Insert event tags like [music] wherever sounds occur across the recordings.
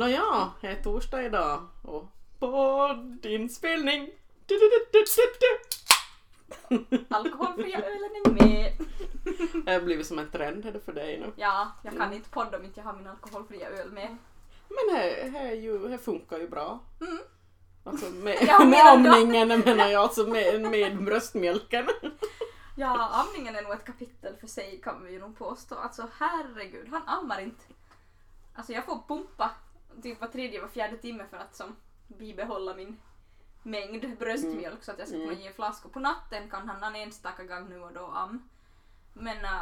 Nåja, det är torsdag idag och poddinspelning. Du, du, du, du, du, du. [laughs] Alkoholfria ölen är med. Det har blivit som en trend är det för dig nu. Ja, jag kan inte podda om inte jag har min alkoholfria öl med. Men det, ju, funkar ju bra. Mm. Alltså med, [laughs] Ja, med amningen menar jag, alltså med, med bröstmjölken. Ja, amningen är nog ett kapitel för sig kan vi ju nog påstå. Alltså herregud, han ammar inte. Alltså jag får pumpa typ var tredje, var fjärde timme för att som bibehålla min mängd bröstmjölk så att jag ska kunna Mm. ge flaskor. På natten kan han en enstaka gång nu och då am. Men äh,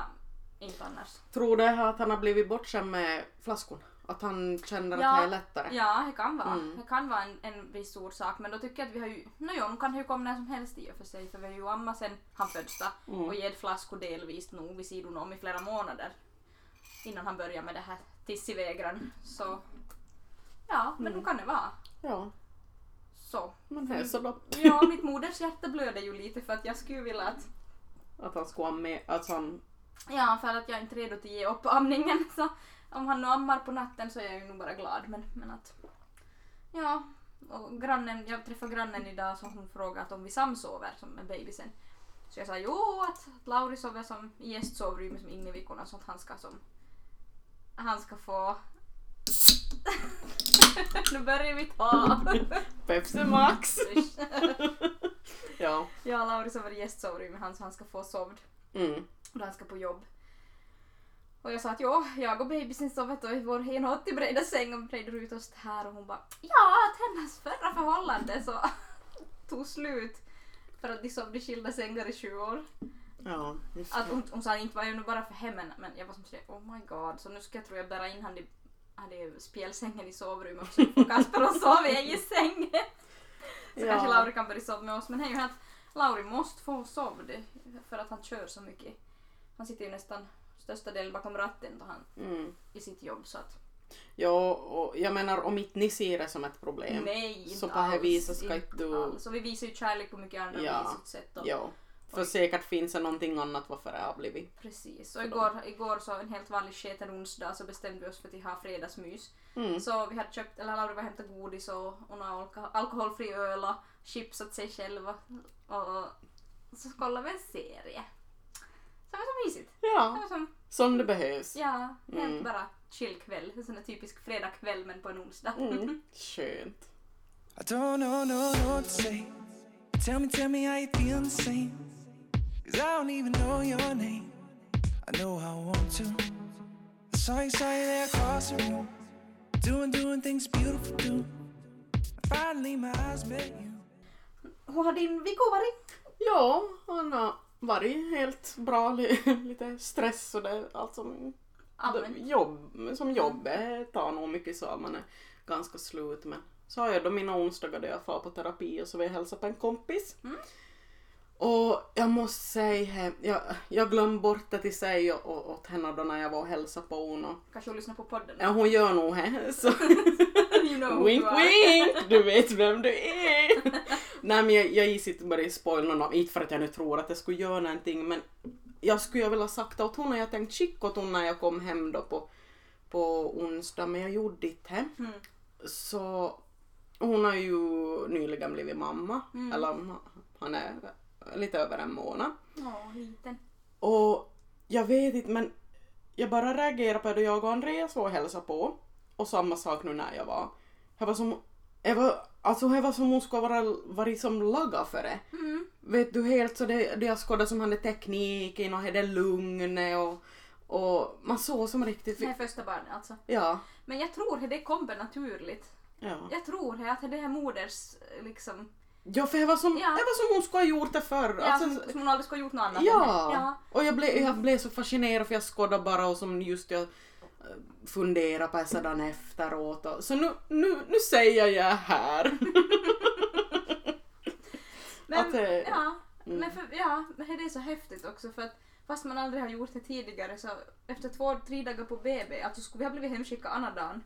inte annars. Tror du att han har blivit bortskämd med flaskorna? Att han känner Ja. att det är lättare? Ja, det kan vara. Mm. Det kan vara en, en viss orsak men då tycker jag att vi har ju, no jo, kan ju komma när som helst i och för sig för vi har ju ammat sen han föddes Mm. och gett flaskor delvis nog vid sidan om i flera månader innan han började med det här tissivägran. Så ja, men Mm. nu kan det vara Ja, så. men det är så då. Ja, mitt moders hjärta blöder ju lite för att jag skulle vilja att Att han ska med, att han... Ja, för att jag är inte redo att ge upp amningen. Så om han nu ammar på natten så är jag ju nog bara glad. Men, men att... Ja. Och grannen, jag träffade grannen idag så hon frågade om vi samsover som med bebisen. Så jag sa jo att, att Lauri sover som i gästsovrummet som inne i veckorna så att han ska som... Han ska få... [laughs] nu börjar vi ta. [laughs] Pepsi Max! [laughs] Ja. ja, Lauri sover i gästsovrummet han så han ska få sovd. Mm. och han ska på jobb. Och jag sa att jo, jag och bebisen sover då i vår 1,80 breda säng och bredde ut oss här och hon bara ja, att hennes förra förhållande så tog slut för att de sov i skilda sängar i sju år. Ja, Att hon, hon sa inte var ju nu bara för hemmen men jag var som sådär oh my god så nu ska jag tror jag bära in han i hade spjälsängen i sovrummet också för Kasper och sov i egen [laughs] säng. Så Ja. kanske Lauri kan börja sova med oss men det är ju att Lauri måste få sova för att han kör så mycket. Han sitter ju nästan största delen bakom ratten då han Mm. i sitt jobb så att Ja, och jag menar om inte ni ser det som ett problem. nej Så på det viset ska inte du- alls. Och vi visar ju kärlek på mycket andra Ja. vis och sätt. Och, Ja. För Oj. säkert finns det någonting annat varför det har blivit. Precis. Och igår, igår så en helt vanlig sketen onsdag så bestämde vi oss för att ha fredagsmys. Mm. Så vi hade köpt, eller Lauri var hämtat godis och, och alko- alkoholfri öl och chips åt sig själv och, så kollade vi en serie. Så det var så mysigt. Det Ja, var som, som det behövs. ja, helt Mm. bara chill kväll. En sån där typisk fredagkväll men på en onsdag. Mm. Skönt. I don't know, no, no what to say. Tell me, tell me how you feel the same. Cause I don't even know your name. I know I want to. I saw you, saw you there across the room. Doing, doing things beautiful do. Finally my eyes met you. Hur har din vecka varit? Ja, han har varit helt bra. li- [laughs] Lite stress och det, allt som Allmänt. jobb, som jobbet tar nog mycket så man är ganska slut. Men så har jag då mina onsdagar där jag far på terapi och så vill jag hälsa på en kompis. Mm. Och jag måste säga, he- jag, jag glömde bort det till sig och, och, åt henne då när jag var och hälsade på henne. Kanske hon lyssnar på podden? Ja, hon gör nog det. Så. [laughs] you know Wink wink! Du vet vem du är! [laughs] Nej men jag, jag gissar inte bara i spoil någon, inte för att jag nu tror att jag skulle göra någonting men jag skulle ju vilja ha sagt åt hon och jag tänkte skicka åt hon när jag kom hem då på, på onsdag men jag gjorde inte det. Mm. Så hon har ju nyligen blivit mamma, Mm. eller han är lite över en månad. Åh, liten. Och jag vet inte men jag bara reagerar på det då jag och Andreas var och hälsade på. Och samma sak nu när jag var. Det var som, det var, alltså det var som hon skulle vara varit som laga för det. Mm. Vet du helt så det, det jag skådade som hade tekniken och hade lugnet och, och man såg som riktigt, Det är första barnet alltså. ja, Men jag tror att det kommer naturligt. ja. Jag tror att det är moders liksom... Ja för det var som, Ja. det var som hon skulle ha gjort det förr. Ja, Alltså, som, som hon aldrig skulle ha gjort något annat. Ja. ja. Och jag blev, jag blev så fascinerad för jag skådade bara och som just jag eh, funderade på sedan efteråt. Och, så nu, nu, nu säger jag här. [laughs] Men, Att, ja, mm. men för, ja, men det är så häftigt också för att fast man aldrig har gjort det tidigare så efter två, tre dagar på BB, alltså skulle vi ha blivit hemskickade andra dagen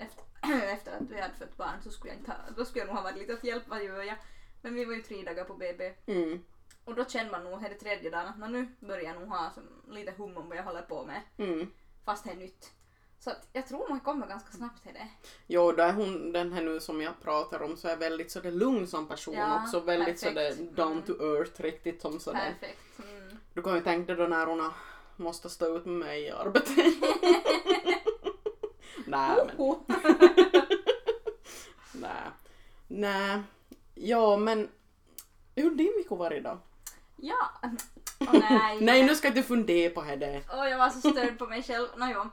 efter, [clears throat] efter att vi hade fött barn så skulle jag inte ha, då skulle jag nog ha varit lite att hjälp, vad gör jag? Men vi var ju tre dagar på BB Mm, och då känner man nog, här tredje dagen, att "Nå, nu börjar jag nog ha som, lite hum om vad jag håller på med. mm, fast det är nytt. Så att jag tror jag kommer ganska snabbt till det. Jo, då är hon den här nu som jag pratar om så är väldigt sådär lugn som person Ja, också. Väldigt perfekt. sådär down Mm. to earth riktigt som sådär. Perfekt. Mm. Du kan ju tänka dig då när hon måste stå ut med mig i arbetet. [laughs] Nej men, Oh. [laughs] nej. Nej. Ja men, hur din vecka varit då? Ja. Åh nej. [laughs] Nej nu ska du fundera på det. Åh, jag var så störd på mig själv. Nåjo,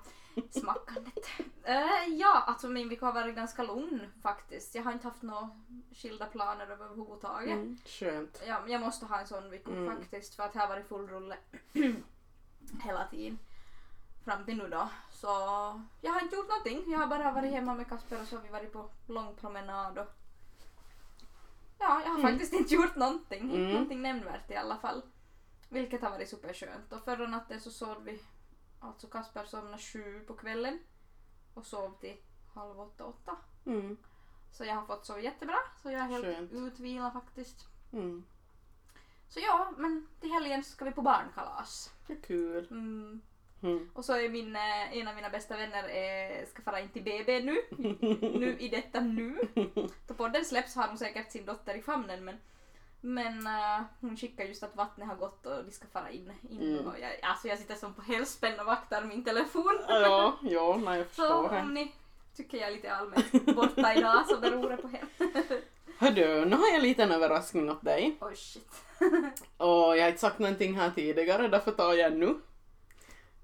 smackandet. Uh, ja, alltså min vecka har varit ganska lugn faktiskt. Jag har inte haft några skilda planer överhuvudtaget. Mm, skönt. Ja, jag måste ha en sån vecka Mm. faktiskt för att jag har varit full rulle [clears throat] hela tiden. Fram till nu då. Så jag har inte gjort någonting. Jag har bara varit hemma med Kasper och så har vi varit på lång promenad och Ja, jag har Mm. faktiskt inte gjort någonting. Inte Mm. någonting nämnvärt i alla fall. Vilket har varit superskönt. Och förra natten så sov vi, alltså Kasper somnade sju på kvällen och sov till halv åtta, åtta. Mm. Så jag har fått sova jättebra. Så jag är helt Skönt. utvilad faktiskt. Mm. Så ja, men till helgen ska vi på barnkalas. Det är kul. Mm. Mm. Och så är min, eh, en av mina bästa vänner eh, ska fara in till BB nu. [laughs] nu i detta nu. Då podden släpps har hon säkert sin dotter i famnen men men eh, hon skickar just att vattnet har gått och de ska fara in. in Mm. och jag, alltså jag sitter som på helspänn och vaktar min telefon. Ja, ja, nej jag Så förstår det. om ni tycker jag är lite allmänt borta idag så beror det på henne. [laughs] Hördu, nu har jag en liten överraskning åt dig. Oj shit. Och jag har inte sagt någonting här tidigare, därför tar jag nu.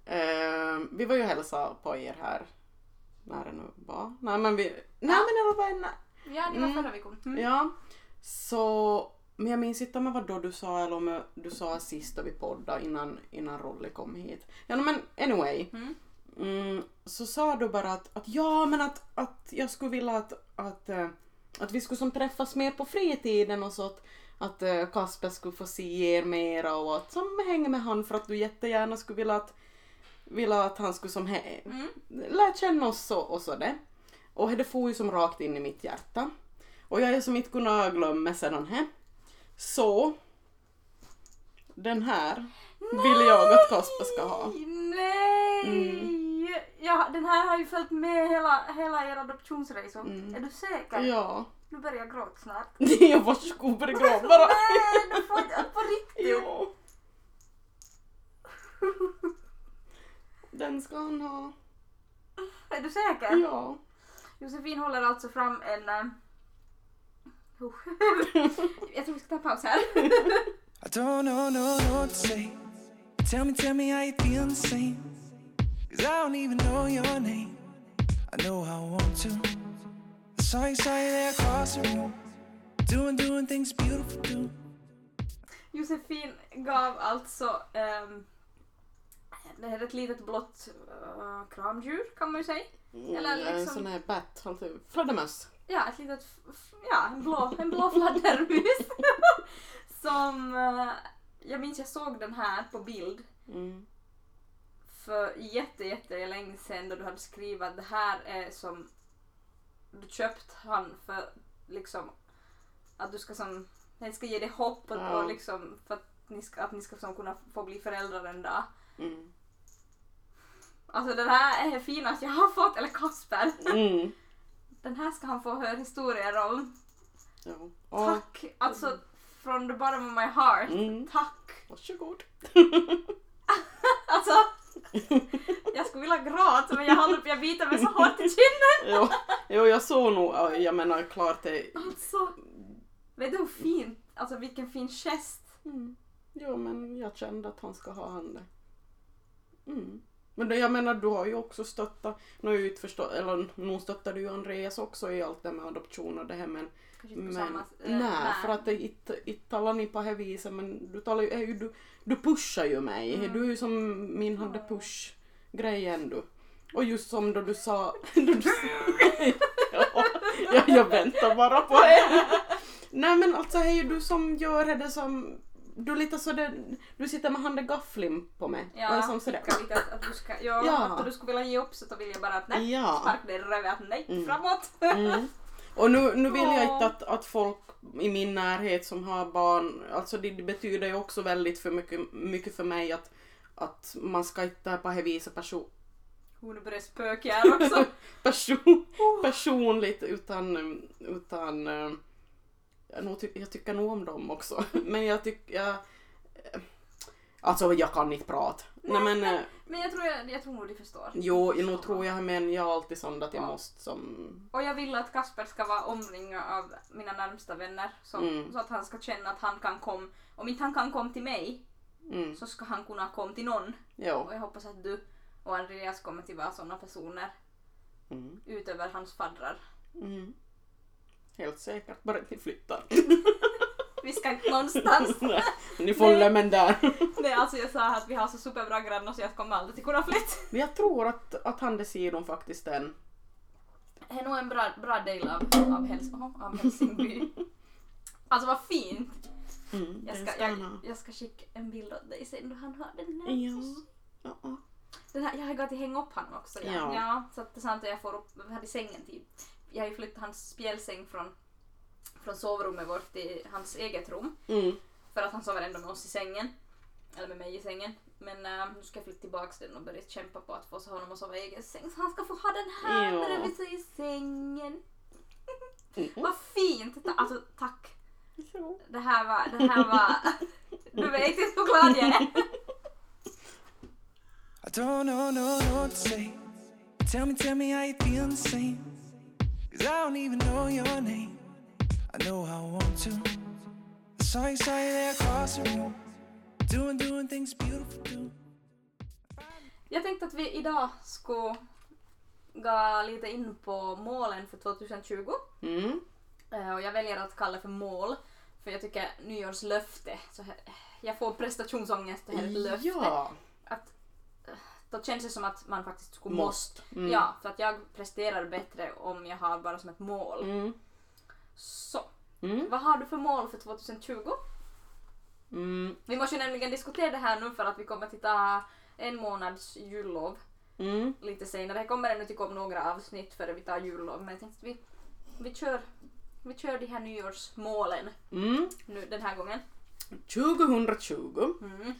Eh, vi var ju och hälsade på er här. När det nu var. Nej men vi... Nej men det var en... Ja, det var Mm. förra veckan. Mm. Ja. Så... Men jag minns inte om det var då du sa eller om du sa sist då vi poddade innan, innan Rolly kom hit. Ja men anyway. Mm. Mm, så sa du bara att, att ja men att, att jag skulle vilja att, att, eh, att vi skulle som träffas mer på fritiden och så att, att eh, Kasper skulle få se er mera och att som hänga med han för att du jättegärna skulle vilja att, vilja att han skulle som he, Mm. lära känna oss och, och så det. Och det får ju som rakt in i mitt hjärta. Och jag är som inte kunnat glömma sedan här. Så den här vill jag att Kasper ska ha. Nej! Mm. Ja, den här har ju följt med hela, hela er adoptionsresa. Mm. Är du säker? Ja. Nu börjar jag gråta snart. [laughs] Jag varsågod börja gråta bara. Nej, du får inte på riktigt. [laughs] Jo. Den ska han ha. Är du säker? Ja. Josefin håller alltså fram en... eh, oh. [laughs] jag tror vi ska ta en paus här. I don't know, no, no what to say. Tell me, tell me how you feel the same. Cause I don't even know your name. I know I want to. I saw you, saw you there across the room. Doing, doing things beautiful do. Josefin gav alltså ehm, det här är ett litet blått uh, kramdjur kan man ju säga. Eller Mm, En liksom- sån här bat, fladdermöss. Ja, ett litet, ja, en blå, en blå fladdermus. [laughs] Som, eh, jag minns jag såg den här på bild Mm. för jätte, jätte länge sedan då du hade skrivit att det här är som du köpt han för liksom att du ska som, den ska ge dig hopp och, Ja. och liksom för att ni ska, att ni ska som kunna få bli föräldrar en dag. Mm. Alltså den här är det finaste jag har fått, eller Kasper. Mm. Den här ska han få höra historier om. Ja. Och, Tack! Alltså från the bottom of my heart. Mm. Tack! varsågod. [laughs] Alltså, jag skulle vilja gråta men jag håller på jag biter mig så hårt i kinden. jo, jo, jag såg nog, ja, jag menar klart det. Alltså, vet du hur fint, alltså vilken fin gest. Mm. Jo, men jag kände att han ska ha han det. Mm. Men det, jag menar, du har ju också stöttat, nu har ju inte förstått, eller nog stöttar du ju Andreas också i allt det med adoption och det här men Men, samma... eh, nej, för att det inte, talar ni på det här viset men du talar ju, du, du pushar ju mig. Mm. Du är ju som min hade push grejen du. Och just som då du sa... [laughs] Då du, [laughs] ja, jag, jag väntar bara på det. [laughs] Nej men alltså är ju du som gör det som... Du lite så det, du sitter med handen gaffling på mig. och Ja, som sådär. att, att du ska, ja, Ja. att du skulle vilja ge upp så då vill jag bara att nej, Ja. spark dig i röven, att nej, Mm. framåt. Mm. Och nu, nu vill jag Ja. inte att, att folk i min närhet som har barn, alltså det, det betyder ju också väldigt för mycket, mycket för mig att, att man ska inte på det viset person... hon börjar spöka här också. [laughs] Person, personligt utan, utan eh, jag, nog jag tycker nog om dem också. [laughs] Men jag tycker, jag, eh, alltså jag kan inte prata. Nej, men, eh, Men jag tror, jag, jag tror nog de förstår. jo, nog tror jag men jag är alltid sån att jag Ja. måste som, Och jag vill att Kasper ska vara omringad av mina närmsta vänner så, Mm. så att han ska känna att han kan komma, om inte han kan komma till mig mm, så ska han kunna komma till någon. jo. Och jag hoppas att du och Andreas kommer till vara sådana personer Mm, utöver hans faddrar. mm. Helt säkert, bara inte flyttar. Vi ska inte någonstans. [laughs] Nej, Ni får lämna där. Nej, alltså jag sa att vi har så superbra grannar så jag kommer aldrig till kunna flytta. Men jag tror att, att han decidon faktiskt en Det är nog en bra, bra del av, av, Häls oh, av Helsingby. Alltså vad fint! Mm, Jag det ska, jag, jag ska skicka en bild åt dig sen då han har den här. Ja. Ja, ja. Den här, jag har gått att hänga upp han också. Ja. Ja. Ja. så att det är sant att jag får upp, vi hade sängen till. Jag har ju flyttat hans spjälsäng från, från sovrummet bort till hans eget rum. Mm. För att han sover ändå med oss i sängen. Eller med mig i sängen. Men äh, nu ska jag flytta tillbaks den och börja kämpa på att få så honom att sova i egen säng. Så han ska få ha den här Ja. bredvid sig i sängen. Mm. Vad fint! Ta- Alltså tack. Jo. Det här var, det här var... Du vet inte hur glad jag är. I don't know, no, no what to say. Tell me, tell me how you feel the same. Cause I don't even know your name. I know I want to. I saw you, saw you there across the room. Doing, doing things beautiful too. Jag tänkte att vi idag ska gå lite in på målen för 2020. Mm. Eh, Och jag väljer att kalla det för mål. För jag tycker nyårslöfte, så här, jag får prestationsångest det här är ett löfte. Ja. Att, då känns det som att man faktiskt skulle Måste. Mm. Ja, för att jag presterar bättre om jag har bara som ett mål. Mm. Så, Mm. vad har du för mål för 2020? Mm. Vi måste ju nämligen diskutera det här nu för att vi kommer att ta en månads jullov Mm. lite senare. Det kommer ännu tycka om några avsnitt före vi tar jullov men jag tänkte att vi, vi, kör, vi kör de här nyårsmålen Mm. nu den här gången. 2020 Mm.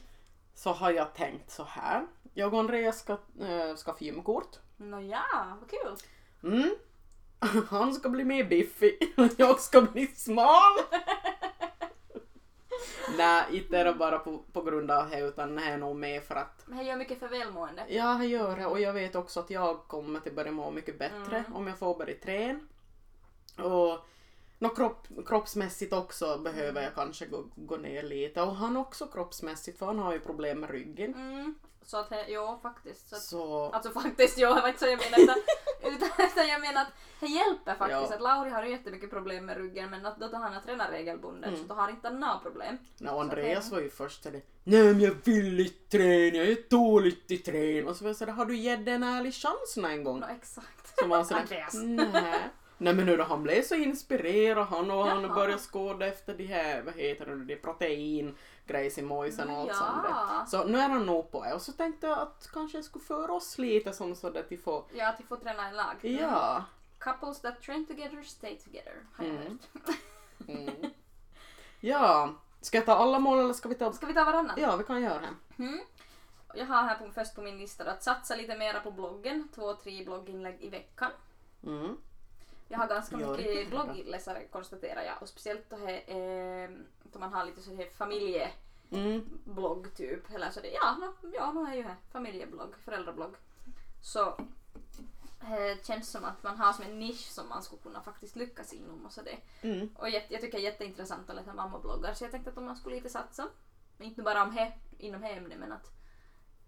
Så har jag tänkt så här. Jag och Andreas ska äh, skaffa gymkort. Nåja, vad kul! Mm. [laughs] Han ska bli mer biffig och [laughs] jag ska bli smal. [laughs] Nej, inte är det bara på, på grund av det utan det är nog med för att Men jag gör mycket för välmående. Ja, jag gör det och jag vet också att jag kommer till börja må mycket bättre Mm. om jag får börja träna. Nå, kropp, kroppsmässigt också behöver jag kanske gå, gå ner lite och han också kroppsmässigt för han har ju problem med ryggen. Mm. Så att, det- ja faktiskt. Så att, Så Alltså faktiskt, ja, det var inte så jag menar utan, [laughs] utan, utan jag menar att det hjälper faktiskt. Ja. Att Lauri har ju jättemycket problem med ryggen men att då tar han och tränar regelbundet Mm. så då har inte han några problem. no, Andreas var ju först sådär Nej men jag vill inte träna, jag är dåligt i träna. Och så var jag sådär, har du gett en ärlig chans en gång? Nå exakt. Så var sådär, [laughs] Andreas. nej. Nej men nu då han blev så inspirerad han och han Jaha. började skåda efter de här, vad heter det, de protein grejs i mojsen och allt sånt. Ja. Så nu är han nog på det och så tänkte jag att kanske jag skulle föra oss lite som så att vi får, Ja, att vi får träna i lag. ja. Couples that train together stay together. Har jag Mm. hört. Mm. [laughs] Ja, ska jag ta alla mål eller ska vi ta... Ska vi ta varannan? Ja, vi kan göra det. Mm. Jag har här på, först på min lista att satsa lite mera på bloggen. Två, tre blogginlägg i veckan. Mm. Jag har ganska det. mycket bloggläsare konstaterar jag och speciellt då, här, eh, då man har lite så här familjeblogg Mm. typ. Eller så det, ja, no, ja, nu är ju här familjeblogg, föräldrablogg. Så eh, känns som att man har som en nisch som man skulle kunna faktiskt lyckas inom och så det. Mm. Och jätte, jag tycker det är jätteintressant att läsa mammabloggar så jag tänkte att om man skulle lite satsa, inte bara om he, inom det ämnet men att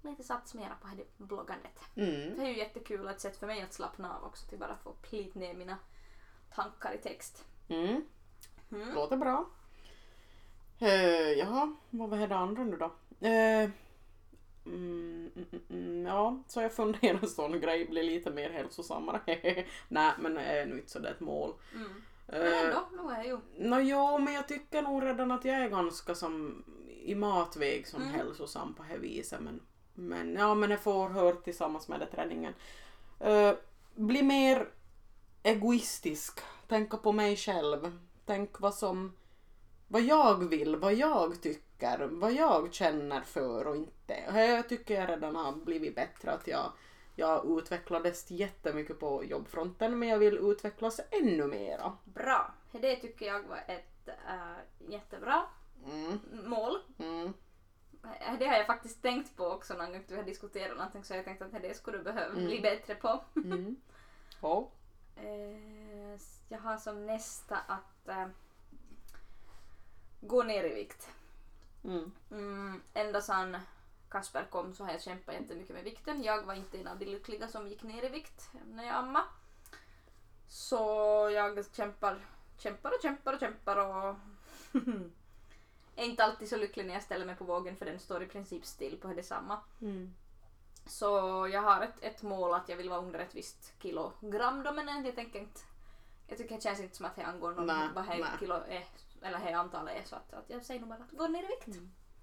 lite satsa mera på det bloggandet. Mm. Det är ju jättekul ett sätt för mig att slappna av också till bara få plit ner mina tankar i text. Mm. Mm. Låter bra. Uh, jaha, vad var det andra nu då? Eh, mm, mm, ja, så jag funderar en sån grej, blir lite mer hälsosammare. [laughs] Nej, men det är nu inte så det är ett mål. Mm. Eh, Men ändå, nu är jag ju... Nå jo, men jag tycker nog redan att jag är ganska som i matväg som Mm. hälsosam på det viset. Men, men ja, men det får höra tillsammans med det träningen. Uh, bli mer egoistisk. Tänka på mig själv. Tänk vad som vad jag vill, vad jag tycker, vad jag känner för och inte. Jag tycker jag redan har blivit bättre att jag jag utvecklades jättemycket på jobbfronten men jag vill utvecklas ännu mera. Bra. Det tycker jag var ett äh, jättebra Mm, mål. mm, Det har jag faktiskt tänkt på också någon gång vi har diskuterat någonting så jag tänkte att det skulle du behöva Mm. bli bättre på. mm. [laughs] Eh, jag har som nästa att eh, gå ner i vikt. Mm. Mm, ända sedan Kasper kom så har jag kämpat jättemycket med vikten. Jag var inte en av de lyckliga som gick ner i vikt när jag ammade. Så jag kämpar, kämpar och kämpar och kämpar och [laughs] är inte alltid så lycklig när jag ställer mig på vågen för den står i princip still på detsamma. Mm. Så jag har ett, ett mål att jag vill vara under ett visst kilogram då men jag tänker inte jag tycker det känns inte som att det angår någon Nej, vad det kilo är eller det antalet är så att, att jag säger nog bara att gå ner i vikt.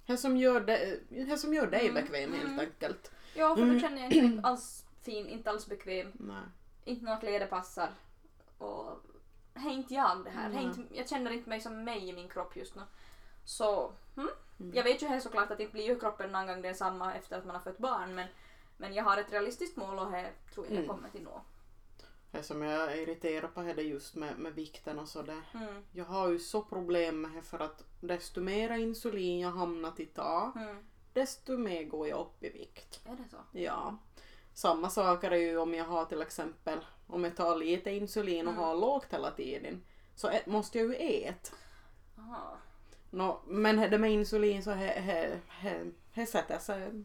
Det som gör, det, det som gör dig Mm, bekväm helt mm. enkelt. Ja, för Mm. då känner jag inte [clears throat] mig alls fin, inte alls bekväm, Nej. inte några kläder passar. Och det är inte jag det här. Mm. inte, jag känner inte mig som mig i min kropp just nu. Så, mm. Mm. jag vet ju här såklart att inte blir ju kroppen någon gång densamma efter att man har fött barn men, men jag har ett realistiskt mål och det tror jag jag Mm. kommer till nå. Det som jag är irriterad på är det just med, med vikten och sådär. Mm. Jag har ju så problem med det för att desto mera insulin jag hamnat i ta, Mm. desto mer går jag upp i vikt. Är det så? Ja. Samma sak är det ju om jag har till exempel, om jag tar lite insulin och Mm. har lågt hela tiden, så måste jag ju äta. Aha. Nå, men det med insulin så he, he, he, he sätter sig,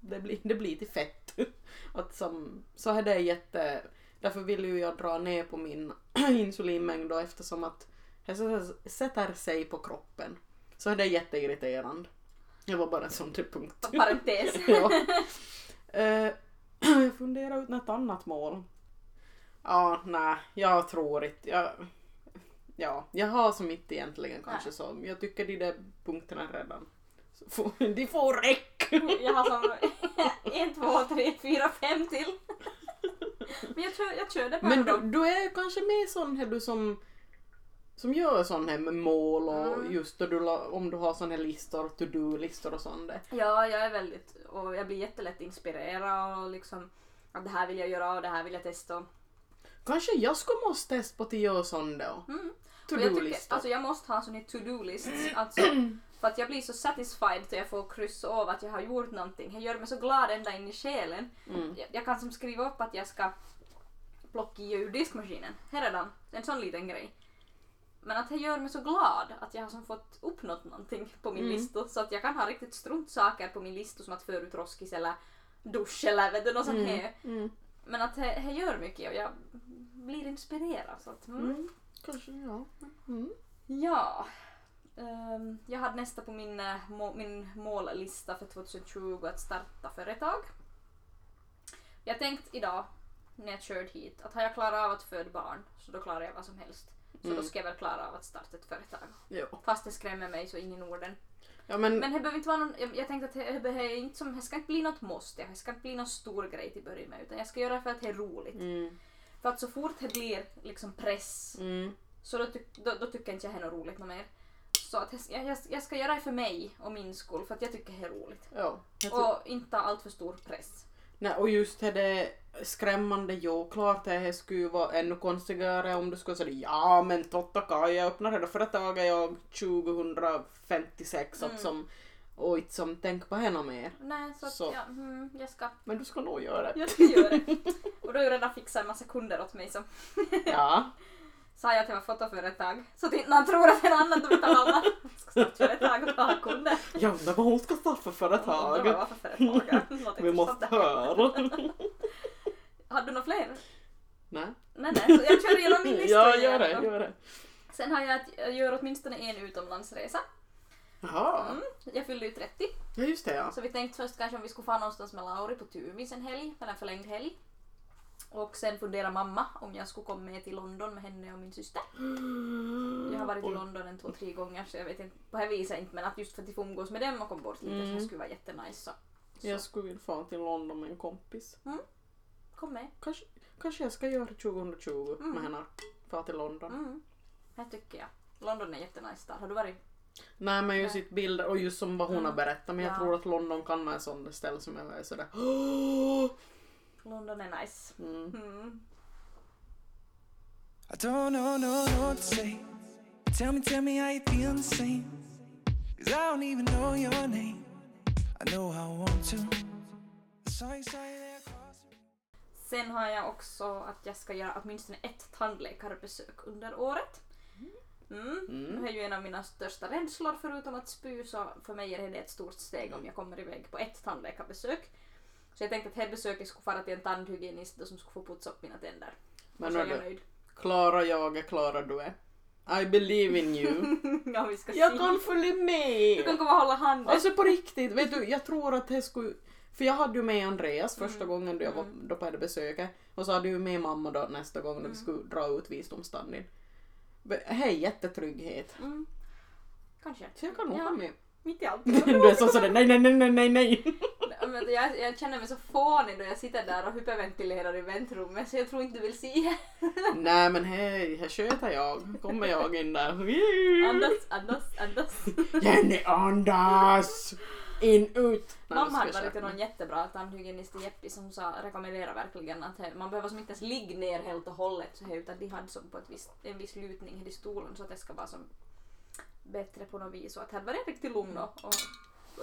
det blir, det blir till fett. [laughs] Att som, så är det jätte, därför vill ju jag dra ner på min [clears throat] insulinmängd då eftersom att det sätter- sig på kroppen. Så är det jätteirriterande. Det var bara en sån där punkt. Parentes. [laughs] ja. Eh, [clears throat] jag funderar ut något annat mål. Ja, nej, jag tror inte. Jag, ja, jag har som inte egentligen kanske så. Jag tycker de där punkterna redan. så får- [laughs] De får räck! Jag har som [laughs] en, två, tre, fyra, fem till. Men jag kör, jag kör det bara Men du, du är kanske med sån här du som som gör sån här med mål och Mm. just då du, om du har sån här listor, to-do-listor och sånt där. Ja, jag är väldigt, och jag blir jättelätt inspirerad och liksom att det här vill jag göra och det här vill jag testa. Kanske jag skulle måste testa på att göra sån då. Mm. Och jag, tycker, To-do-listor. alltså jag måste ha sån här to-do-list. Alltså, för att jag blir så satisfied när jag får kryss av att jag har gjort någonting. Det gör mig så glad ända in i själen. Mm. Jag, jag kan som skriva upp att jag ska plocka ur diskmaskinen. Här redan. En sån liten grej. Men att det gör mig så glad att jag har som fått uppnått någonting på min Mm. lista. Så att jag kan ha riktigt struntsaker på min lista som att föra ut roskis eller dusch eller vet du, något sånt här. Mm. Men att det, det gör mycket och jag blir inspirerad. Så att, mm. Kanske ja. Mm. Ja. Ehm, jag hade nästa på min, eh, må, min mållista för 2020 att starta företag. Jag tänkte idag när jag körde hit att har jag klarat av att föda barn så då klarar jag vad som helst. Så då Mm. ska jag väl klara av att starta ett företag. Jo. Fast det skrämmer mig så ingen orden. Ja men, Men det behöver inte vara någon, jag, jag tänkte att det, behöver inte som, det ska inte bli något måste, det ska inte bli någon stor grej till början med utan jag ska göra det för att det är roligt. mm, För att så fort det blir liksom press mm, så då, tyck- då, då tycker inte jag det är något roligt något mer. Så att jag, jag, jag ska göra det för mig och min skull för att jag tycker det är roligt. ja. Och inte ha allt för stor press. Nej, och just det där skrämmande, jo klart det skulle vara ännu konstigare om du skulle säga ja men totta kai jag öppnar det företaget jag 2056 Mm. att som och inte som tänk på henne mer. Nej, så att Så. Ja, mm, jag ska, Men du ska nog göra det. jag ska göra det. [laughs] Och då har jag redan fixat en massa kunder åt mig som Ja. [laughs] sa jag att jag var fotoföretag. Så att inte någon tror att det är något annat utan alla ska starta företag och ha kunder. Ja, men vad hon ska starta för Undrar företag. vad för [laughs] Vi måste intressant. höra. Har du några fler? Nej. Nej, nej, så jag kör igenom min lista Ja, igen gör det, då. gör det. Sen har jag att jag gör åtminstone en utomlandsresa. Jaha. Mm. Jag fyllde ju 30 Ja, just det ja. så vi tänkte först kanske om vi skulle få någonstans med Lauri på Tuvis en helg, eller en förlängd helg. Och sen fundera mamma om jag skulle komma med till London med henne och min syster. Jag har varit i. London en två, tre gånger så jag vet inte på det viset inte men att just för att få umgås med dem och komma bort lite så Mm. det skulle vara jättenice. Så. Jag skulle vilja få till London med en kompis. Kom med. Kanske, kanske jag ska göra 2020 Mm. med henne. Få till London. Mm. Det tycker jag. London är jättenice stad. Har du varit? Nej men just sitt bilder och just som vad hon Mm. har berättat men jag Ja. tror att London kan vara en sån ställe som jag är sådär! London är nice. Mm. Mm. I don't know, no, no what to say. Tell me, tell me how you feel the same. Cause I don't even know your name. I know I want to. I saw you, saw you there across the Sen har jag också att jag ska göra åtminstone ett tandläkarbesök under året. Mm. Mm. Det är ju en av mina största rädslor förutom att spy så för mig är det ett stort steg om jag kommer iväg på ett tandläkarbesök. Så jag tänkte att det besöket skulle fara till en tandhygienist som skulle få putsa upp mina tänder. Men så är jag nöjd. Klara jag är, Klara du är. I believe in you. [laughs] ja, vi ska jag se. kan följa Du med! kan komma och hålla handen. Alltså på riktigt, vet du, jag tror att det skulle... För jag hade ju med Andreas första Mm. gången då jag var Mm. då på det besöket. Och så hade jag med mamma då nästa gång när Mm. vi skulle dra ut visdomstanden. Hej, jättetrygghet. Mm. Kanske. Så jag kan nog Ja. med. Mitt i allt. [laughs] Du är så sådär nej, nej, nej, nej, nej, nej. [laughs] Men jag, jag känner mig så fånig då jag sitter där och hyperventilerar i väntrummet så jag tror inte du vill se. [laughs] nej men hej, här sköter jag. Kommer jag in där. Andas, andas, andas. Jenny andas! In, ut! Mamma hade varit någon jättebra tandhygienist i Jeppi som sa, rekommenderar verkligen att he, man behöver som inte ens ligga ner helt och hållet så he, utan de hade som på ett visst, en viss lutning i stolen så att det ska vara som bättre på något vis och att här var riktigt lugn och, och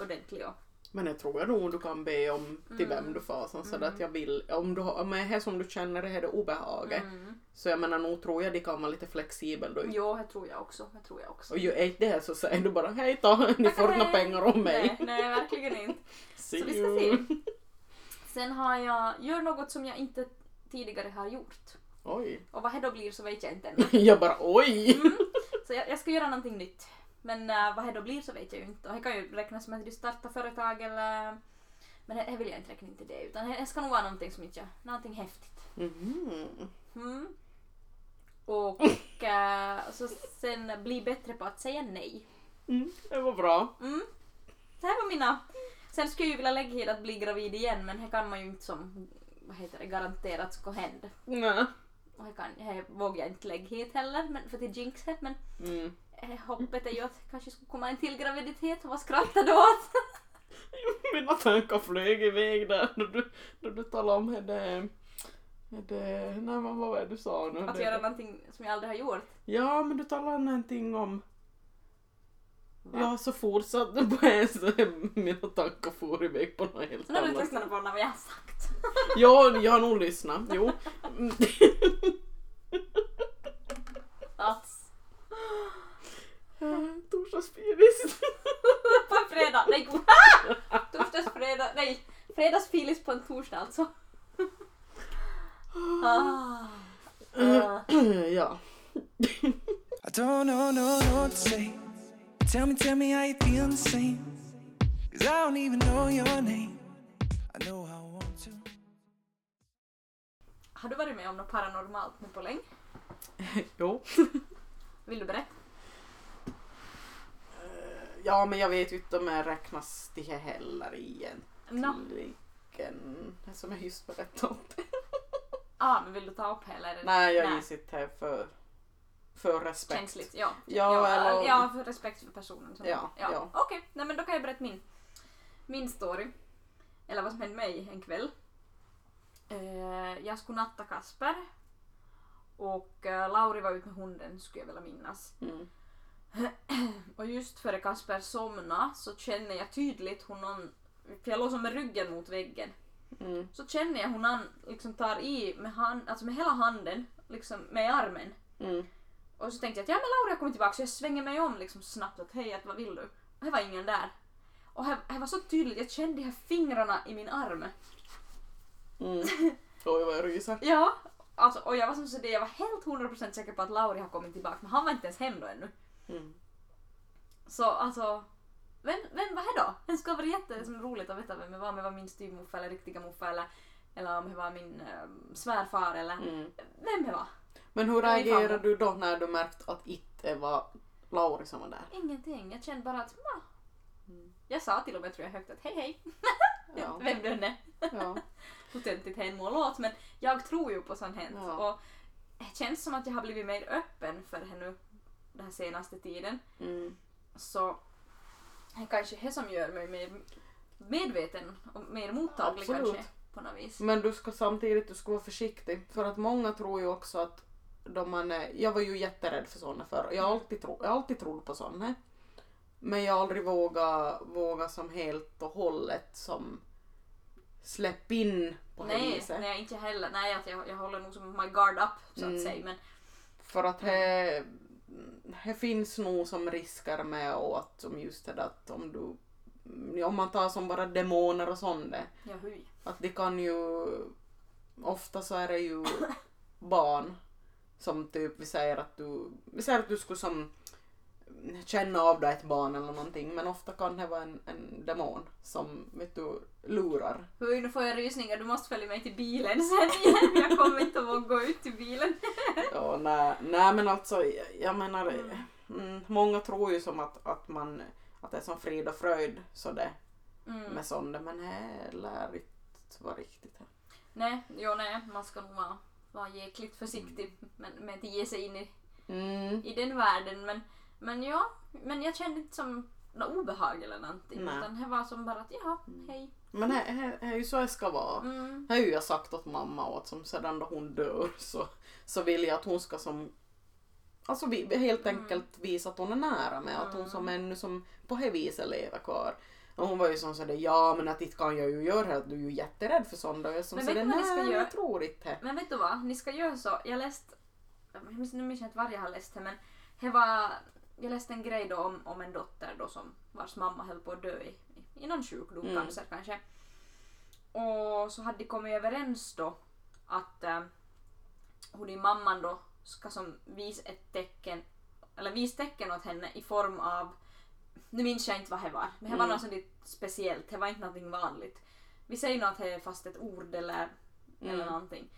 ordentlig och Men det tror jag nog du kan be om till Mm. vem du far sen så att jag vill, om du har, om det är här som du känner det här är obehaget. mm. Så jag menar nog tror jag de kan vara lite flexibel då. Jo, det tror jag också. Det tror jag också. Och ju är det här så säger du bara hej då, [laughs] ni får några pengar om mig. Nej, nej, verkligen inte. [laughs] Så vi ska se. Sen har jag, gör något som jag inte tidigare har gjort. Oj. Och vad det då blir så vet jag inte ännu. [laughs] Jag bara oj. Mm. Så jag, jag ska göra någonting nytt. Men uh, vad det då blir så vet jag ju inte. Och det kan ju räknas som att de startar företag eller... Men det, vill jag inte räkna in till det. Utan det, ska nog vara någonting som inte jag... Någonting häftigt. Mhm. Mm. Och eh, så sen bli bättre på att säga nej. Mm, det var bra. Mm. Det här var mina... Sen skulle jag ju vilja lägga hit att bli gravid igen men det kan man ju inte som vad heter det, garanterat ska hända. Nej. Och det, kan, det vågar jag inte lägga hit heller men, för att jinx det men Mm. eh, hoppet är ju att det kanske skulle komma en till graviditet och [laughs] vad skrattar du åt? Mina tankar flög iväg där när du, när du talade om det... det nej men vad var det du sa nu? Att Det- göra någonting som jag aldrig har gjort. Ja men du talade någonting om... Va? Ja så fortsatte du på en så mina tankar for iväg på något helt Så nu har du annat. lyssnat på vad jag har sagt. Ja, jag har nog lyssnat. Jo. Alltså. [laughs] Torsdagsfilis. på en fredag, nej [laughs] Torsdags, fredag, nej fredagsfilis på en torsdag alltså. ah. Ah. [clears throat] ja. I don't know, no, no what to say. Tell me, tell me how you feel the same. Cause I don't even know your name. I know I want to. Har du varit med om något paranormalt nu på länge? [laughs] Jo. [laughs] Vill du berätta? Ja men jag vet ju inte om jag räknas det här heller egentligen. Det som jag just berättade om det. [laughs] ah, men vill du ta upp hela? Nej jag gissar inte här för, för respekt. Känsligt, ja. Ja, eller- ja, för respekt för personen. Som, Ja, ja. Okej, nej men då kan jag berätta min, min story. Eller vad som hände mig en kväll. Eh, jag skulle natta Kasper. Och eh, Lauri var ute med hunden skulle jag vilja minnas. Mm. [clears throat] Och just före Kasper somna så känner jag tydligt hur någon, för jag låg som med ryggen mot väggen. Mm. Så känner jag hur någon liksom tar i med, hand, alltså med hela handen, liksom med armen. Mm. Och så tänkte jag att ja men Laura har kommit tillbaka så jag svänger mig om liksom snabbt att hej att vad vill du? Och det var ingen där. Och det det var så tydligt, jag kände de här fingrarna i min arm. Mm. [laughs] Oj vad jag ryser. Ja, alltså, och jag var som så det, jag var helt 100% säker på att Lauri har kommit tillbaka men han var inte ens hem då ännu. Mm. Så alltså, vem, vem var det då? Det skulle vara jätteroligt att veta vem det var, om det var min styvmorfar eller riktiga morfar eller, eller om det var min äh, svärfar eller Mm. vem det var. Men hur reagerade du då när du märkte att inte var Lauri som var där? Ingenting, jag kände bara att ma. Mm. Jag sa till och med tror jag högt att hej hej, Ja. [laughs] vem du än är. ja. [laughs] hur töntigt hen må låta men jag tror ju på sånt hänt. Ja. Och det känns som att jag har blivit mer öppen för nu den här senaste tiden. Mm. Så det är kanske det som gör mig mer medveten och mer mottaglig Absolut. kanske på något vis. Men du ska samtidigt du ska vara försiktig. För att många tror ju också att då man är, jag var ju jätterädd för sådana förr. Jag har alltid, tro, jag har alltid trott på sådana. Men jag har aldrig vågat, vågat som helt och hållet som släpp in på Nej, viset. nej, inte heller. Nej, att jag, jag håller nog som my guard up så att Mm. säga. Men För att det, det finns nog som risker med och att som just det där att om du om man tar som bara demoner och sånt det, ja, att det kan ju ofta så är det ju barn som typ vi säger att du vi säger att du skulle som känna av dig ett barn eller någonting men ofta kan det vara en, en demon som vet du lurar. Hui, nu får jag rysningar. Du måste följa mig till bilen sen igen. Jag kommer inte att gå ut till bilen. [laughs] Ja, nej, nej men alltså jag menar mm, många tror ju som att, att man att det är som frid och fröjd så det Mm. med sånt men det lär inte vara riktigt. Nej, jo nej, man ska nog vara, vara jäkligt försiktig med, med att ge sig in i, Mm. i den världen. Men, men ja, men jag kände inte som något obehag eller någonting. Nej. Utan det var som bara att ja, hej. Men det är ju så det ska vara. Mm. Det har ju jag sagt åt mamma och att som sedan då hon dör så, så vill jag att hon ska som Alltså vi, helt Mm. enkelt visa att hon är nära mig, att hon som ännu som på det viset lever kvar. Och hon var ju som sådär, ja men att inte kan jag ju göra det, att du är ju jätterädd för sånt. Och jag som Men sådär, nej göra? jag tror inte. Men vet du vad, ni ska göra så. Jag läste, nu minns jag inte var jag har läst det men det var, jag läste en grej då om, om en dotter då som vars mamma höll på att dö i, i någon sjukdom, Mm. cancer kanske. Och så hade de kommit överens då att eh, hon i mamman då ska som visa ett tecken, eller visa tecken åt henne i form av, nu minns jag inte vad det var, men det var Mm. något sånt speciellt, det var inte någonting vanligt. Vi säger nog att det är fast ett ord eller, eller Mm. någonting.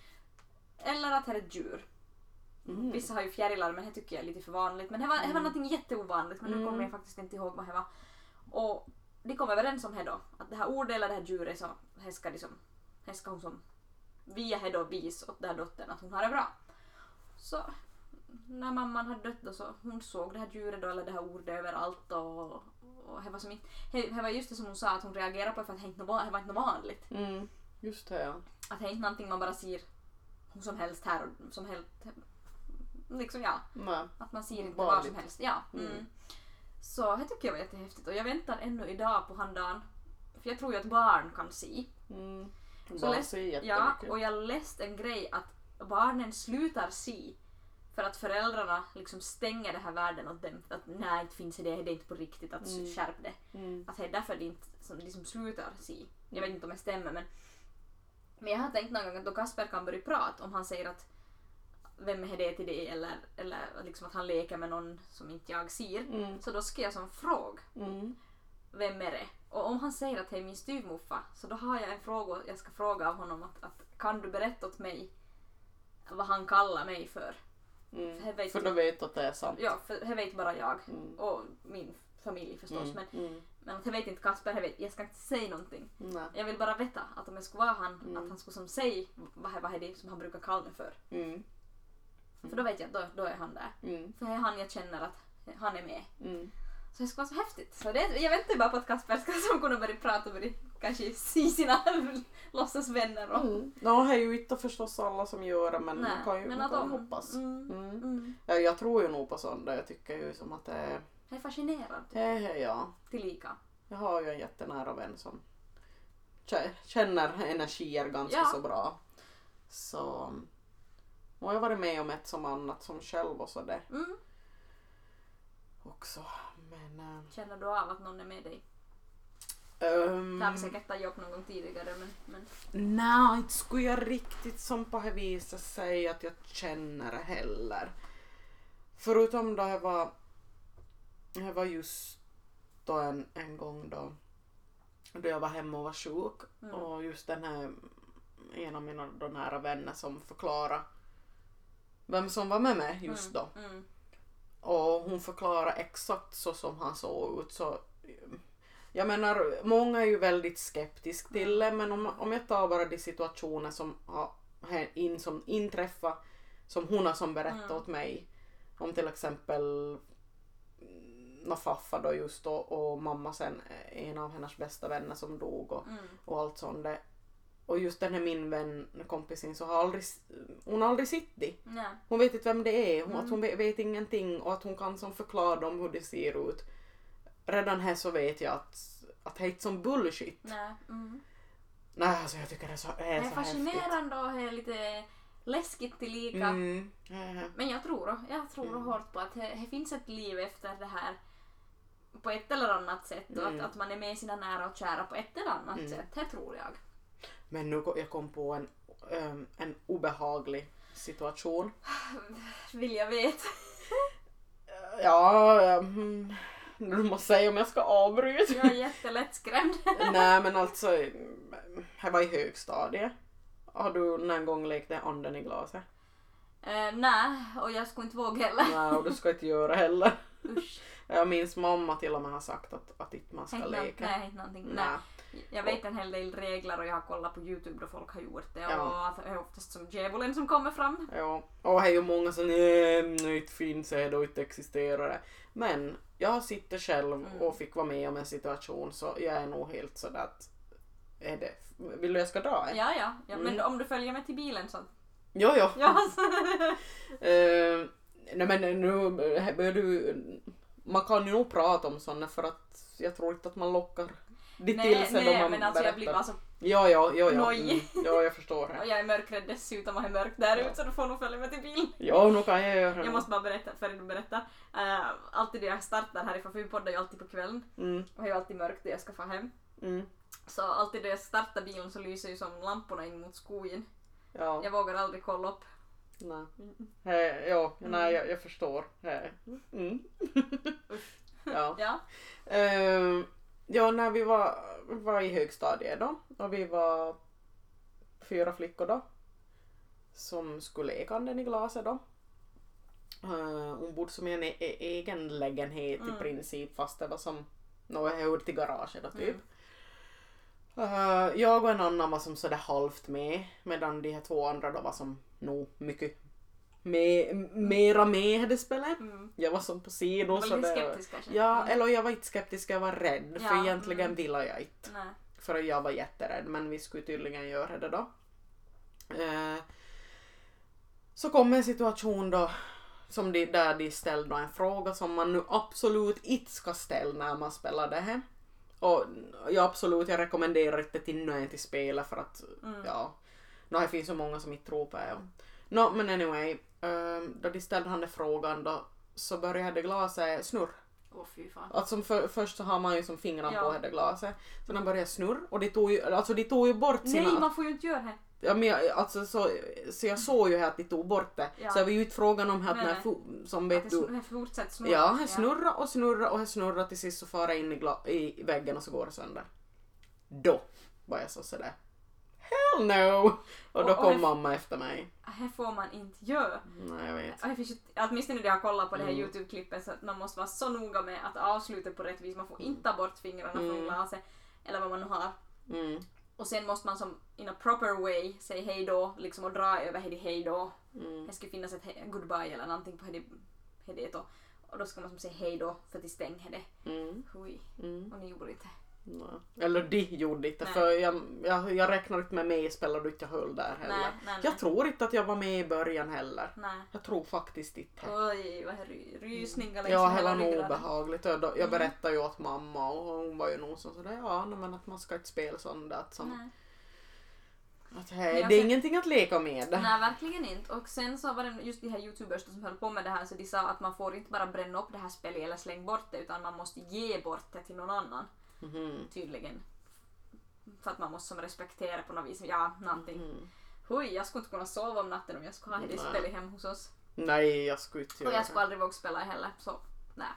Eller att det är ett djur. Mm. Vissa har ju fjärilar men det tycker jag är lite för vanligt. Men det var, det var Mm. någonting jätteovanligt men nu Mm. kommer jag faktiskt inte ihåg vad det var. Och de kom överens om det då. Att det här ordet eller det här djuret så det ska, de som, det ska hon som via det då visa åt den här dottern att hon har det bra. Så när mamman hade dött då så hon såg det här djuret då eller det här ordet överallt och, och det var som inte, det var just det som hon sa att hon reagerade på för att det inte var, inte vanligt. Mm. Just det ja. Att det är inte någonting man bara ser hur som helst här och som helst liksom ja, Nej. att man ser inte vad som helst. Ja. Mm. Mm. Så det tycker jag var jättehäftigt och jag väntar ännu idag på han dagen. För jag tror ju att barn kan se. Mm. Barn ser Ja, jättemycket. och jag läste en grej att barnen slutar se för att föräldrarna liksom stänger den här världen åt dem. Att nej, inte finns det, det är inte på riktigt, att Mm. skärp det. Mm. Att det är därför de inte som liksom slutar se. Jag vet inte om det stämmer men men jag har tänkt någon gång att då Kasper kan börja prata om han säger att vem är det till det eller, eller liksom att han leker med någon som inte jag ser. Mm. Så då ska jag som fråga Mm. vem är det? Och om han säger att det är min styvmorfar så då har jag en fråga jag ska fråga av honom att, att kan du berätta åt mig vad han kallar mig för? Mm. För vet För jag- då vet att det är sant. Ja, för det vet bara jag Mm. och min familj förstås Mm. men, Mm. men att det vet inte Kasper, det vet, jag ska inte säga någonting. Nej. Jag vill bara veta att om jag skulle vara han, Mm. att han skulle som säga vad, vad är det som han brukar kalla mig för. Mm. För då vet jag att då, då är han där. För det är han jag känner att han är med. Så det ska vara så häftigt. Så det, jag väntar bara på att Kasper ska som kunna börja prata och börja kanske se sina [laughs] låtsasvänner. Och, Mm. Det är ju inte förstås alla som gör det men Nej, man kan ju, men man kan de- hoppas. Mm, Mm. mm. Ja, jag tror ju nog på sånt där. Jag tycker ju som att det är... Jag är fascinerad He, he, ja. tillika. Jag har ju en jättenära vän som kä- känner energier ganska Ja. så bra. Så... Och jag har varit med om ett som annat som själv och sådär Mm. också. Men... äh, Känner du av att någon är med dig? Ehm, Det har vi säkert tagit upp någon gång tidigare men, men Nej, inte skulle jag riktigt som på det viset säga att jag känner det heller. Förutom då jag var, jag var just då en, en gång då, då jag var hemma och var sjuk Mm. och just den här en av mina då nära vänner som förklarade vem som var med mig just då. mm, mm, Och hon förklarar exakt så som han såg ut. Så, jag menar, många är ju väldigt skeptiska till det men om, om jag tar bara de situationer som har in, som inträffat som hon har som berättat Mm. åt mig. Om till exempel mm, Faffa då just då, och mamma sen, en av hennes bästa vänner som dog och, mm, och allt sånt. Det, och just den här min vän, kompisin, så har aldrig, hon har aldrig sett det. Hon vet inte vem det är, hon, Mm. att hon vet, vet ingenting och att hon kan som förklara dem hur det ser ut. Redan här så vet jag att, att det är inte som bullshit. Nej. Mm. Nej, alltså jag tycker det är så, det Det är så häftigt. fascinerande och det är lite läskigt tillika. Mm. eh, Men jag tror, jag tror Mm. hårt på att det, det finns ett liv efter det här på ett eller annat sätt och Mm. att, att man är med sina nära och kära på ett eller annat Mm. sätt. Det tror jag. Men nu kom jag kom på en, ehm, en obehaglig situation. [sighs] Vill jag veta. Ja, du måste säga om jag ska avbryta. Jag är jättelätt skrämd. [laughs] Nej men alltså, här var i högstadiet. Har du någon gång lekt den anden i glaset? Eh, nej, och jag skulle inte våga heller. Nej, och du ska inte göra heller. Usch. Jag minns mamma till och med har sagt att, att inte man ska leka. Nej, någonting. Nej. Nej. Jag vet en hel del regler och jag har kollat på Youtube då folk har gjort det Ja. och att det är oftast som djävulen som kommer fram. Ja, och det är ju många som nej, nej, inte finns det och inte existerar det. Men jag suttit själv Mm. och fick vara med om en situation så jag är nog helt sådär att är det, vill du jag ska dra? Ja, ja. ja men Mm. om du följer med till bilen så... Jo, jo. Ja, så... [laughs] [laughs] Eh, nej men nu börjar du, man kan ju nog prata om sådana för att jag tror inte att man lockar det till nej, sig då nej man men alltså jag berättar. blir bara så... Ja, ja, ja, ja. Mm, ja, jag förstår Och det. jag är mörkrädd dessutom och är mörkt där ute så du får nog följa med till bilen. Ja, nu kan jag göra. Jag måste bara berätta, före du berättar. Uh, alltid när jag startar härifrån, för vi poddar ju alltid på kvällen Mm, och det är ju alltid mörkt när jag ska få hem. mm, Så alltid när jag startar bilen så lyser ju som lamporna in mot skogen. ja. Jag vågar aldrig kolla upp. Nej. Eh, ja, nej, jag, jag förstår. Eh, Mm. [laughs] ja. Ja. Eh, ja, när vi var, var i högstadiet då och vi var fyra flickor då som skulle leka anden i glaset då. Eh, hon bodde som i en e- e- egen lägenhet Mm. i princip fast det var som något hörde till garaget då typ. Mm. Eh, jag och en annan var som sådär halvt med medan de här två andra då var som nog mycket med, mera med i det spelet. Mm. Jag var som på Du sidor var lite skeptisk kanske? Ja, Mm. eller jag var inte skeptisk, jag var rädd. Ja, för egentligen mm. ville jag inte. Nej. För jag var jätterädd, men vi skulle tydligen göra det då. Eh, så kom en situation då som de, där de ställde en fråga som man nu absolut inte ska ställa när man spelar det här. Och jag absolut, jag rekommenderar inte till nöjen till spelet för att Mm. ja, no, det finns så många som inte tror på det. No, men anyway, eh, då de ställde han den frågan då så började glaset snurra. Åh fy fan. Alltså för, först så har man ju som fingrarna Ja. på det glaset. Så den började snurra och de tog ju, alltså de tog ju bort sina... Nej, man får ju inte göra det. Ja, men jag, alltså, så, så jag såg ju här att de tog bort det. Ja. Så det var ju inte frågan om att Nej, när nej. som Att vet det du... det fortsätter snurra. Ja, han snurrar och snurrar och han snurrar till sist så far jag in i, gla- i väggen och så går det sönder. Då var jag så sådär Hell no! Och då Och- och kom mamma efter mig. Det får man inte göra. Nej, jag vet. Och ju, åtminstone när jag kollat på det här Mm. Youtube-klippet så att man måste vara så noga med att avsluta på rätt vis. Man får inte ta bort fingrarna från Mm. glaset eller vad man nu har. Mm, Och sen måste man som in a proper way säga hej då liksom och dra över hej hej då. mm, Det ska finnas ett he- goodbye eller någonting på hej hej då. Och då ska man som säga hej då för att stänga det. mm, Hui. mm. Och ni gjorde inte. Nej. Eller de gjorde inte Nej. för jag, jag, jag räknar inte med mig spelade inte jag höll där heller. Nej, nej. Jag tror inte att jag var med i början heller. Nej. Jag tror faktiskt inte. Oj, vad ry- rysningar längs Ja, hela nog obehagligt. Och då, jag Mm. berättade ju åt mamma och hon var ju nog så sådär, ja men att man ska inte spela sånt där. Som, att, hej, jag det är sen- ingenting att leka med. Nej, verkligen inte. Och sen så var det just de här youtubers som höll på med det här så de sa att man får inte bara bränna upp det här spelet eller slänga bort det utan man måste ge bort det till någon annan. Mhm, Tydligen. För att man måste som respektera på något vis. Ja, någonting. mhm. Hui, jag skulle inte kunna sova om natten om jag skulle ha det Nej. spelet hemma hos oss. Nej, jag skulle inte Och göra jag skulle det. aldrig våga spela heller. Så nej.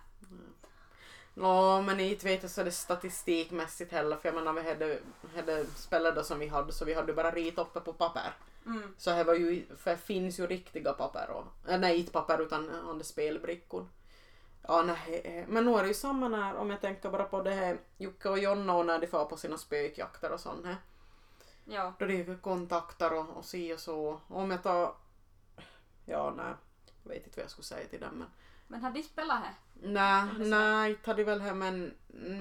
Nå, men inte vet jag så det statistikmässigt heller för jag menar vi hade, hade spelet då som vi hade så vi hade bara ritat uppe på papper. Mm. Så här var ju, för det finns ju riktiga papper och, äh, nej inte papper utan andra spelbrickor. Ja nej, eh, men nu är det ju samma när, om jag tänker bara på det här Jocke och Jonna och när de far på sina spökjakter och sånt här. Ja. Då de kontaktar och, och si och så. Om jag tar, ja nej, jag vet inte vad jag skulle säga till dem men. Men har de spelat här? Nej, nej, inte har de väl här men,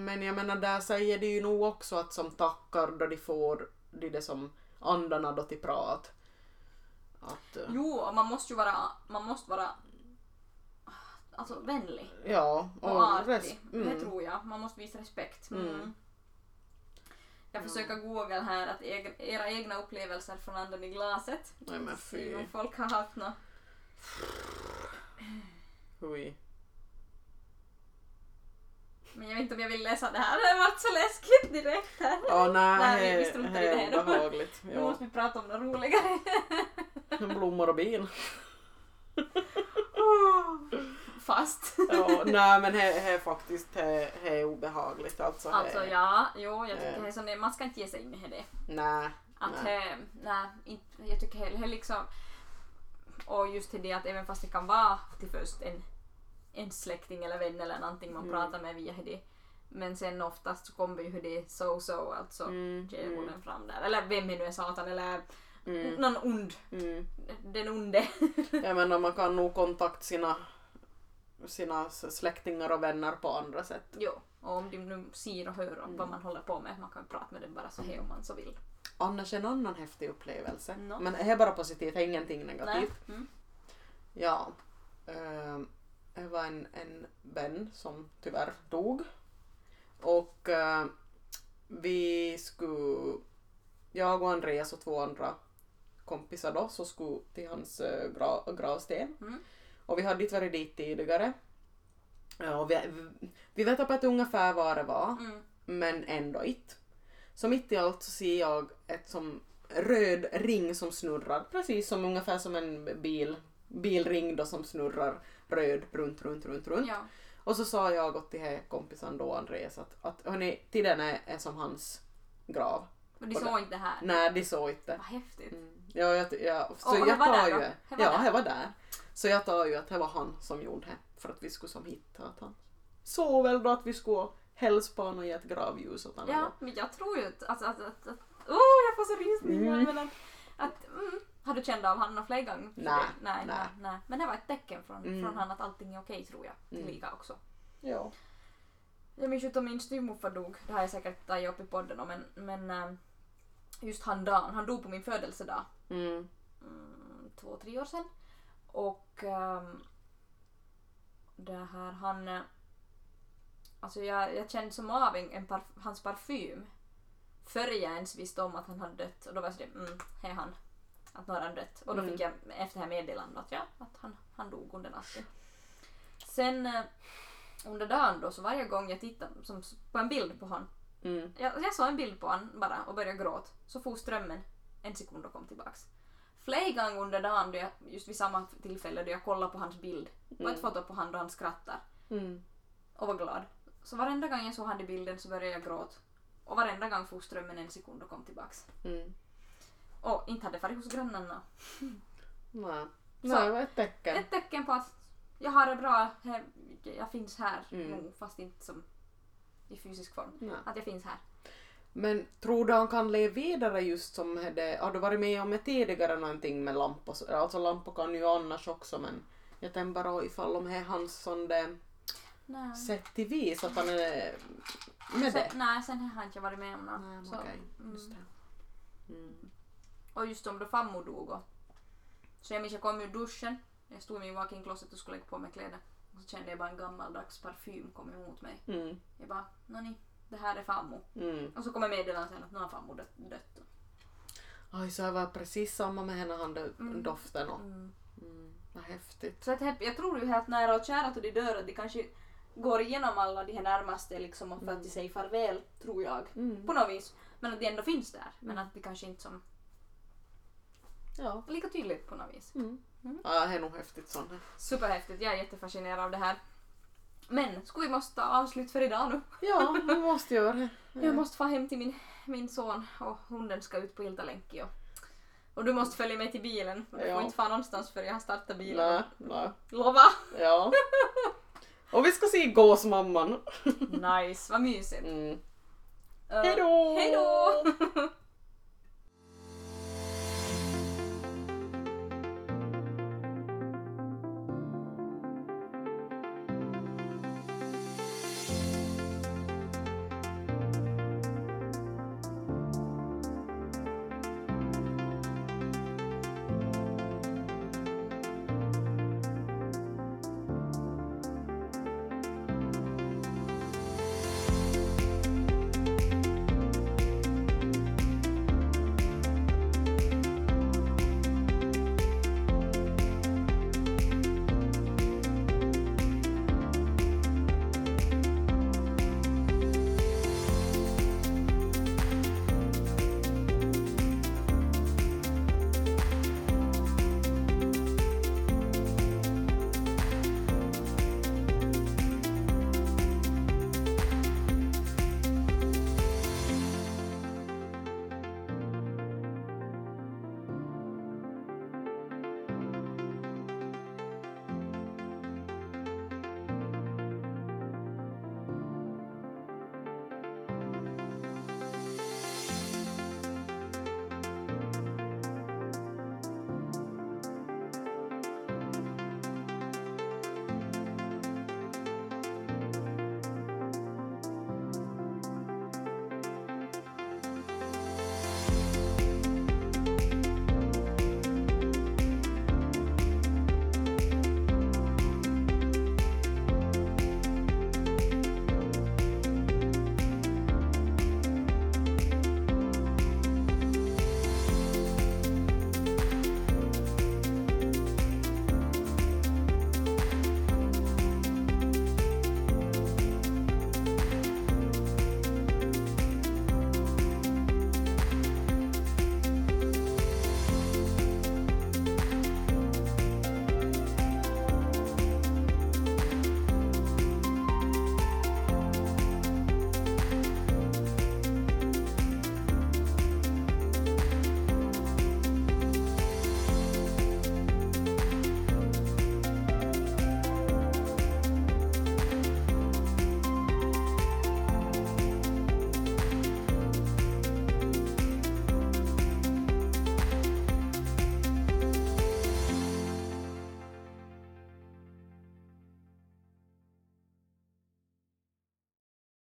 men jag menar där säger de ju nog också att som tackar då de får de det som andarna då till prat. Att, eh, Jo, och man måste ju vara, man måste vara alltså vänlig ja, och och artig. res- Det mm. tror jag. Man måste visa respekt. Mm. Mm. Jag försöker googla här att era egna upplevelser från anden i glaset. Nej men fy. om folk har haft något. Oj. Men jag vet inte om jag vill läsa det här. Det har varit så läskigt direkt här. Ja, nej, Nej, vi struntar i det obehagligt. Nu Ja. måste vi prata om något roligare. [laughs] Blommor och bin. [laughs] Fast. [laughs] Ja, nej men det är faktiskt det är obehagligt alltså. Alltså det- ja, jo jag tycker det är sån där, man ska inte ge sig in i det. Nej. Att Nej. nej. nej, inte, jag tycker heller liksom och just till det att även fast det kan vara till först en, en släkting eller vän eller någonting man Mm. pratar med via det men sen oftast så kommer ju det so-so alltså Mm, djävulen mm, fram där eller vem nu är satan eller mm, någon ond, mm. den onde. Jag menar man kan nog kontakta sina, sina släktingar och vänner på andra sätt. jo, och om de nu ser och hör Mm. vad man håller på med, man kan prata med dem bara så här om man så vill. Annars en annan häftig upplevelse. Nå. Men det är bara positivt, det är ingenting negativt. Mm. Ja. ehm, Det var en, en vän som tyvärr dog. Och eh, vi skulle, jag och Andreas och två andra kompisar då, så skulle till hans eh, gra, gravsten. Mm. Och vi hade inte varit dit tidigare. Ja, och vi, vi vet på ett ungefär vad det var, Mm. men ändå inte. Så mitt i allt så ser jag ett som röd ring som snurrar, precis som ungefär som en bil, bilring då som snurrar röd runt, runt, runt, runt. Ja. Och så sa jag åt till här kompisen då, Andreas, att, att hörni, till den är, är som hans grav. Men de såg inte det här. Nej, de såg inte. Vad häftigt. Mm. Ja, jag, jag, så och jag var tar där ju... då? Var ja, jag var där. Så jag tar ju att det var han som gjorde det. För att vi skulle som hitta att han såg väl då att vi skulle hälsa på honom och ge ett gravljus åt honom. Ja, men jag tror ju att... att, att, att, att oh, jag får så rysningar. Mm. Att, att, mm, har du känt av honom flera gånger? Nej, nej, nej, nej. Men det var ett tecken från, Mm. från han att allting är okej tror jag. Mm. Tillika också. Ja. Jag minns ju då min styvmorfar dog. Det har jag säkert tagit upp i podden men, men eh, just han dagen, han dog på min födelsedag. Mm. mm, två, tre år sedan. Och um, det här, han... Alltså jag, jag kände som av en, en parf, hans parfym före jag ens visste om att han hade dött. Och då var jag sådär, mm, är han. Att har han dött. Och då Mm. fick jag efter det här meddelandet att ja, att han, han dog under natten. Sen eh, under dagen då så varje gång jag tittade som, på en bild på honom. Mm. Jag, jag såg en bild på honom bara och började gråta. Så for strömmen en sekund och kom tillbaks. Flera gånger under dagen, då jag, just vid samma tillfälle då jag kollade på hans bild, på ett Mm. foto på honom då han skrattar Mm. och var glad. Så varenda gång jag såg han i bilden så började jag gråta. Och varenda gång for strömmen en sekund och kom tillbaks. Mm. Och inte hade farit hos grannarna. [laughs] Nej. Det var ett tecken. Ett tecken på att jag har det bra, jag finns här Mm. nu fast inte som i fysisk form. Nej. Att jag finns här. Men tror du han kan leva vidare just som det, har du varit med om det tidigare någonting med lampor? så- Alltså lampor kan ju annars också men jag tänkte bara ifall om det är hans sån Nej. sätt till vis att han är med det. Nej, sen har jag inte varit med om något. Nej, Så, okej. mm. Just. Mm. Och just om då farmor dog och, Så jag minns jag kom ur duschen, jag stod i min walk-in closet och skulle lägga på mig kläder. Och så kände jag bara en gammaldags parfym kom emot mig. Mm. Jag bara, nani, det här är farmor. Mm. Och så kommer meddelandet sen att nu har farmor dött. dött. Aj, så det var precis samma med henne, han dö- Mm. doften och... Mm. Mm. Vad häftigt. Så att jag, jag tror ju att nära och kära till de dör att de kanske går igenom alla de här närmaste liksom och för att de säger farväl, tror jag. Mm. På något vis. Men att de ändå finns där. Men Mm. att det kanske inte som Ja. lika tydligt på något vis. Mm. Mm. Ja, det är nog häftigt sånt här. Superhäftigt, jag är jättefascinerad av det här. Men, ska vi måste avsluta för idag nu? Ja, vi måste göra det. [laughs] Jag måste få hem till min, min son och hunden ska ut på Iltalänki och, och du måste följa med till bilen. Du Ja. får inte fara någonstans för jag har startat bilen. Nej, nej. Lova! Ja. [laughs] Och vi ska se Gåsmamman. Nice, vad mysigt. Mm. Uh, Hejdå! Hejdå! [laughs]